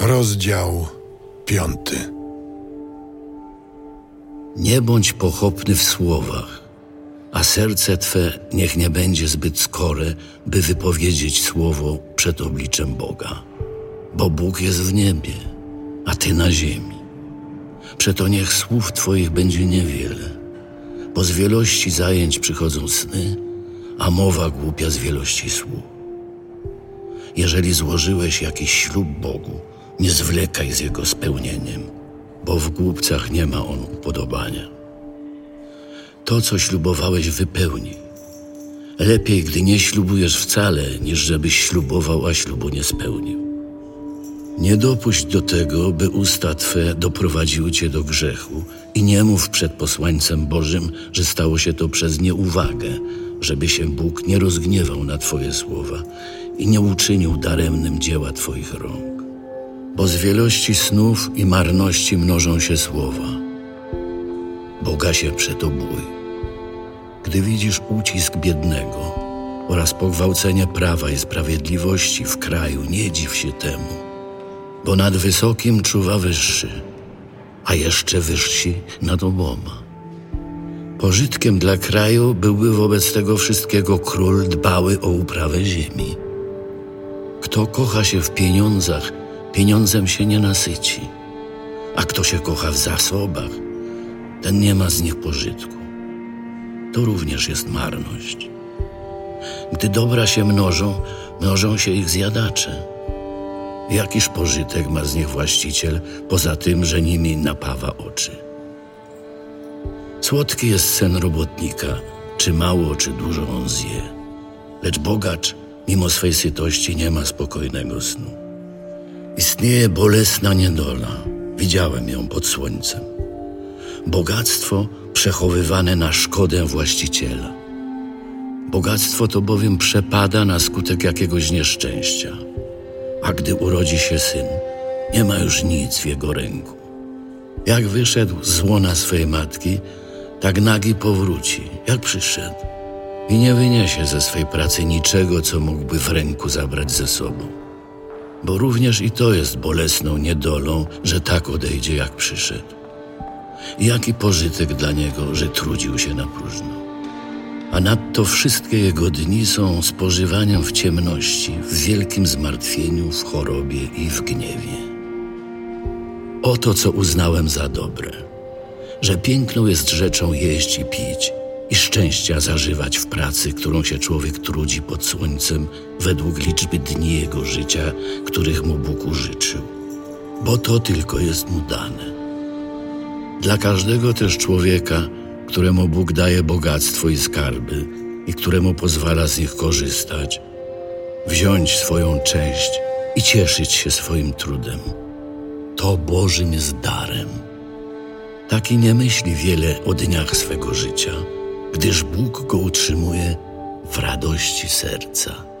Rozdział piąty. Nie bądź pochopny w słowach, a serce Twe niech nie będzie zbyt skore, by wypowiedzieć słowo przed obliczem Boga. Bo Bóg jest w niebie, a Ty na ziemi. Przeto niech słów Twoich będzie niewiele, bo z wielości zajęć przychodzą sny, a mowa głupia z wielości słów. Jeżeli złożyłeś jakiś ślub Bogu, nie zwlekaj z jego spełnieniem, bo w głupcach nie ma on upodobania. To, co ślubowałeś, wypełnij. Lepiej, gdy nie ślubujesz wcale, niż żebyś ślubował, a ślubu nie spełnił. Nie dopuść do tego, by usta Twe doprowadziły Cię do grzechu i nie mów przed posłańcem Bożym, że stało się to przez nieuwagę, żeby się Bóg nie rozgniewał na Twoje słowa i nie uczynił daremnym dzieła Twoich rąk. Bo z wielości snów i marności mnożą się słowa. Boga się przeto bój. Gdy widzisz ucisk biednego oraz pogwałcenie prawa i sprawiedliwości w kraju, nie dziw się temu, bo nad wysokim czuwa wyższy, a jeszcze wyżsi nad oboma. Pożytkiem dla kraju byłby wobec tego wszystkiego król dbały o uprawę ziemi. Kto kocha się w pieniądzach, pieniądzem się nie nasyci, a kto się kocha w zasobach, ten nie ma z nich pożytku. To również jest marność. Gdy dobra się mnożą, mnożą się ich zjadacze. Jakiż pożytek ma z nich właściciel, poza tym, że nimi napawa oczy? Słodki jest sen robotnika, czy mało, czy dużo on zje. Lecz bogacz, mimo swej sytości, nie ma spokojnego snu. Istnieje bolesna niedola. Widziałem ją pod słońcem. Bogactwo przechowywane na szkodę właściciela. Bogactwo to bowiem przepada na skutek jakiegoś nieszczęścia. A gdy urodzi się syn, nie ma już nic w jego ręku. Jak wyszedł z łona swej matki, tak nagi powróci, jak przyszedł. I nie wyniesie ze swej pracy niczego, co mógłby w ręku zabrać ze sobą. Bo również i to jest bolesną niedolą, że tak odejdzie, jak przyszedł. Jaki pożytek dla niego, że trudził się na próżno. A nadto wszystkie jego dni są spożywaniem w ciemności, w wielkim zmartwieniu, w chorobie i w gniewie. Oto, co uznałem za dobre – że piękną jest rzeczą jeść i pić i szczęścia zażywać w pracy, którą się człowiek trudzi pod słońcem według liczby dni jego życia, których mu Bóg użyczył, bo to tylko jest mu dane. Dla każdego też człowieka, któremu Bóg daje bogactwo i skarby i któremu pozwala z nich korzystać, wziąć swoją część i cieszyć się swoim trudem. To Bożym jest darem. Taki nie myśli wiele o dniach swego życia, gdyż Bóg go utrzymuje w radości serca.